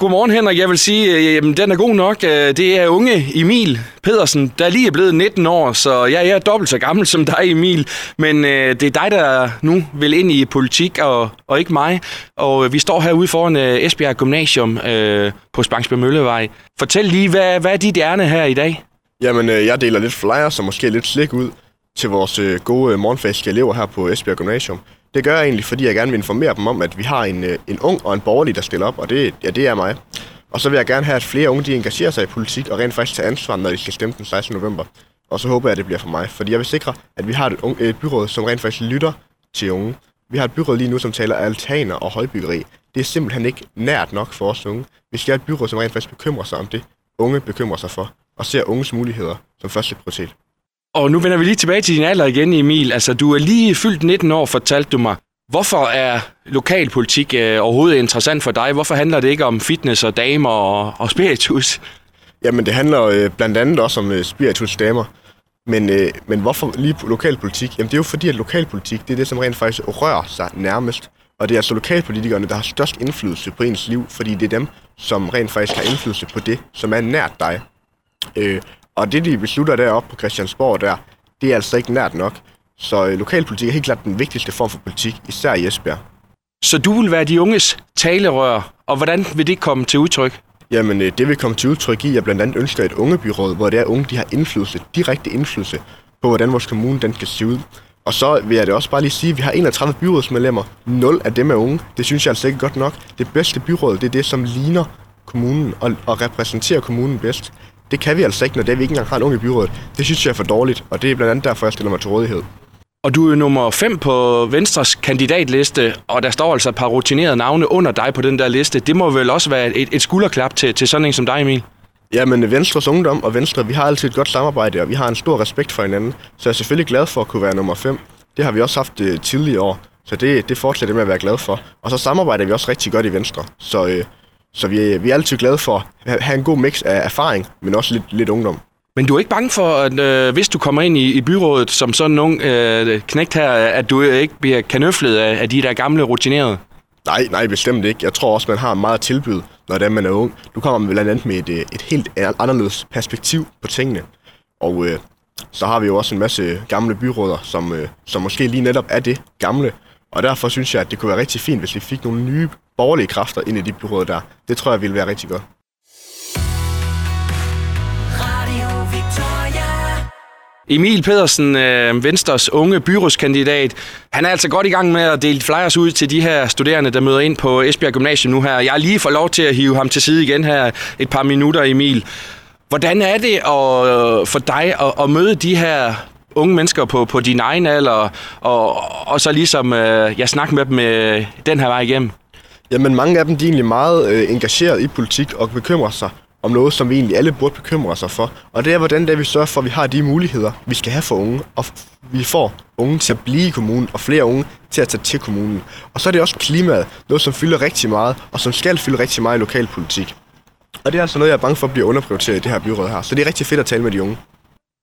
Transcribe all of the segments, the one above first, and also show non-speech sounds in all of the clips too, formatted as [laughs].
Godmorgen Henrik, jeg vil sige, øh, jamen, den er god nok. Øh, det er unge Emil Pedersen, der lige er blevet 19 år, så jeg er dobbelt så gammel som dig Emil. Men øh, det er dig, der nu vil ind i politik, og, og ikke mig. Og øh, vi står herude foran øh, Esbjerg Gymnasium øh, på Spangsberg Møllevej. Fortæl lige, hvad, hvad er dit ærne her i dag? Jamen, øh, jeg deler lidt flyers og måske lidt slik ud til vores øh, gode øh, elever her på Esbjerg Gymnasium. Det gør jeg egentlig, fordi jeg gerne vil informere dem om, at vi har en, øh, en ung og en borgerlig, der stiller op, og det, ja, det er mig. Og så vil jeg gerne have, at flere unge de engagerer sig i politik og rent faktisk tager ansvar, når de skal stemme den 16. november. Og så håber jeg, at det bliver for mig, fordi jeg vil sikre, at vi har et, unge, et byråd, som rent faktisk lytter til unge. Vi har et byråd lige nu, som taler altaner og højbyggeri. Det er simpelthen ikke nært nok for os unge. Vi skal have et byråd, som rent faktisk bekymrer sig om det, unge bekymrer sig for, og ser unges muligheder som første prioritet. Og nu vender vi lige tilbage til din alder igen, Emil. Altså, du er lige fyldt 19 år, fortalte du mig. Hvorfor er lokalpolitik øh, overhovedet interessant for dig? Hvorfor handler det ikke om fitness og damer og, og spiritus? Jamen, det handler øh, blandt andet også om øh, spiritus damer. Men, øh, men hvorfor lige lokalpolitik? Jamen, det er jo fordi, at lokalpolitik, det er det, som rent faktisk rører sig nærmest. Og det er altså lokalpolitikerne, der har størst indflydelse på ens liv, fordi det er dem, som rent faktisk har indflydelse på det, som er nært dig. Øh, og det, de beslutter deroppe på Christiansborg der, det er altså ikke nært nok. Så øh, lokalpolitik er helt klart den vigtigste form for politik, især i Esbjerg. Så du vil være de unges talerør, og hvordan vil det komme til udtryk? Jamen, øh, det vil komme til udtryk i, at jeg blandt andet ønsker et ungebyråd, hvor det er unge, de har indflydelse, direkte indflydelse på, hvordan vores kommune den skal se ud. Og så vil jeg det også bare lige sige, at vi har 31 byrådsmedlemmer. 0 af dem er unge. Det synes jeg altså ikke godt nok. Det bedste byråd, det er det, som ligner kommunen og, og repræsenterer kommunen bedst. Det kan vi altså ikke, når det, vi ikke engang har en unge i byrådet. Det synes jeg er for dårligt, og det er blandt andet derfor, jeg stiller mig til rådighed. Og du er nummer 5 på Venstres kandidatliste, og der står altså et par rutinerede navne under dig på den der liste. Det må vel også være et, et skulderklap til, til sådan en som dig, Emil? Jamen, Venstres Ungdom og Venstre, vi har altid et godt samarbejde, og vi har en stor respekt for hinanden. Så jeg er selvfølgelig glad for at kunne være nummer 5. Det har vi også haft øh, tidligere år, så det, det fortsætter jeg med at være glad for. Og så samarbejder vi også rigtig godt i Venstre. Så, øh, så vi, er- vi er altid glade for at have en god mix af erfaring, men også lidt, lidt ungdom. Men du er ikke bange for, at øh, hvis du kommer ind i, i byrådet som sådan en øh, knægt her, at du ikke bliver kanøflet af, af de der gamle rutinerede? Nej, nej, bestemt ikke. Jeg tror også, man har meget at tilbyde, når det er, man er ung. Du kommer blandt andet med et, øh, et helt anderledes perspektiv på tingene. Og øh, så har vi jo også en masse gamle byråder, som, øh, som måske lige netop er det gamle. Og derfor synes jeg, at det kunne være rigtig fint, hvis vi fik nogle nye borgerlige kræfter ind i de byråder der. Det tror jeg ville være rigtig godt. Emil Pedersen, øh, Venstres unge byrådskandidat, han er altså godt i gang med at dele flyers ud til de her studerende, der møder ind på Esbjerg Gymnasium nu her. Jeg har lige fået lov til at hive ham til side igen her et par minutter, Emil. Hvordan er det at, for dig at, at møde de her unge mennesker på, på din egen alder, og, og så ligesom øh, jeg snakker med dem øh, den her vej igennem? Jamen, mange af dem de er egentlig meget øh, engageret i politik og bekymrer sig om noget, som vi egentlig alle burde bekymre sig for. Og det er, hvordan det er, vi sørger for, at vi har de muligheder, vi skal have for unge, og vi får unge til at blive i kommunen, og flere unge til at tage til kommunen. Og så er det også klimaet, noget som fylder rigtig meget, og som skal fylde rigtig meget i lokalpolitik. Og det er altså noget, jeg er bange for bliver underprioriteret i det her byråd her. Så det er rigtig fedt at tale med de unge.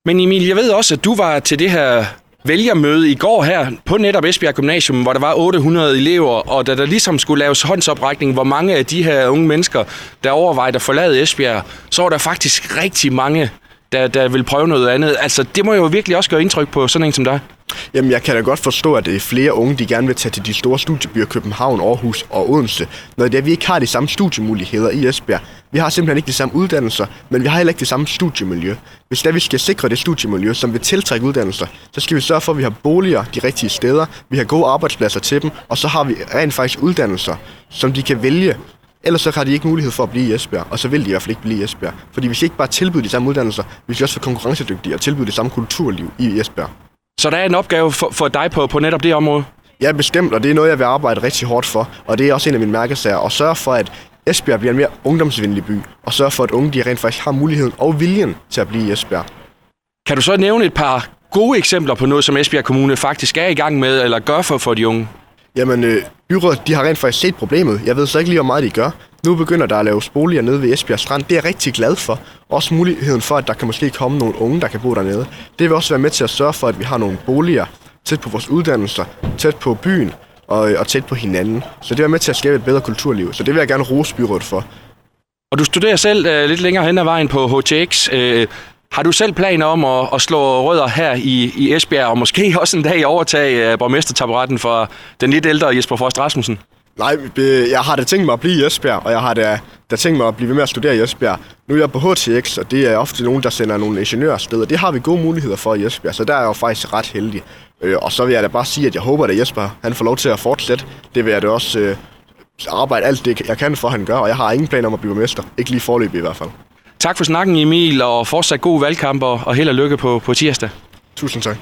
Men Emil, jeg ved også, at du var til det her vælgermøde i går her på netop Esbjerg Gymnasium, hvor der var 800 elever, og da der ligesom skulle laves håndsoprækning, hvor mange af de her unge mennesker, der overvejede at forlade Esbjerg, så var der faktisk rigtig mange, der, der vil prøve noget andet. Altså, det må jo virkelig også gøre indtryk på sådan en som dig. Jamen, jeg kan da godt forstå, at det er flere unge, de gerne vil tage til de store studiebyer København, Aarhus og Odense. Når det er, at vi ikke har de samme studiemuligheder i Esbjerg. Vi har simpelthen ikke de samme uddannelser, men vi har heller ikke det samme studiemiljø. Hvis der vi skal sikre det studiemiljø, som vil tiltrække uddannelser, så skal vi sørge for, at vi har boliger de rigtige steder, vi har gode arbejdspladser til dem, og så har vi rent faktisk uddannelser, som de kan vælge. Ellers så har de ikke mulighed for at blive i Esbjerg, og så vil de i hvert fald ikke blive i Esbjerg. Fordi hvis skal ikke bare tilbyde de samme uddannelser, hvis vi også være konkurrencedygtige og tilbyde det samme kulturliv i Esbjerg. Så der er en opgave for, for dig på, på netop det område. Ja, bestemt, og det er noget, jeg vil arbejde rigtig hårdt for. Og det er også en af mine mærkesager, at sørge for, at Esbjerg bliver en mere ungdomsvenlig by, og sørge for, at unge de rent faktisk har muligheden og viljen til at blive i Esbjerg. Kan du så nævne et par gode eksempler på noget, som Esbjerg Kommune faktisk er i gang med, eller gør for, for de unge? Jamen, øh, byrådet de har rent faktisk set problemet. Jeg ved så ikke lige, hvor meget de gør. Nu begynder der at lave boliger nede ved Esbjerg Strand. Det er jeg rigtig glad for. Også muligheden for, at der kan måske komme nogle unge, der kan bo dernede. Det vil også være med til at sørge for, at vi har nogle boliger tæt på vores uddannelser, tæt på byen og, og tæt på hinanden. Så det er med til at skabe et bedre kulturliv. Så det vil jeg gerne rose byrådet for. Og du studerer selv øh, lidt længere hen ad vejen på HTX. Øh, har du selv planer om at, at slå rødder her i, i Esbjerg, og måske [laughs] også en dag overtage øh, borgmestertaburetten for den lidt ældre Jesper Frost Rasmussen? Nej, jeg har da tænkt mig at blive i Esbjerg, og jeg har da, da tænkt mig at blive ved med at studere i Esbjerg. Nu er jeg på HTX, og det er ofte nogen, der sender nogle og det har vi gode muligheder for i Esbjerg, så der er jeg jo faktisk ret heldig. Øh, Og så vil jeg da bare sige, at jeg håber, at Jesper han får lov til at fortsætte. Det vil jeg da også øh, arbejde alt det, jeg kan for, at han gør, og jeg har ingen planer om at blive mester. Ikke lige forløbig i hvert fald. Tak for snakken, Emil, og fortsat god valgkamp, og og held og lykke på, på tirsdag. Tusind tak.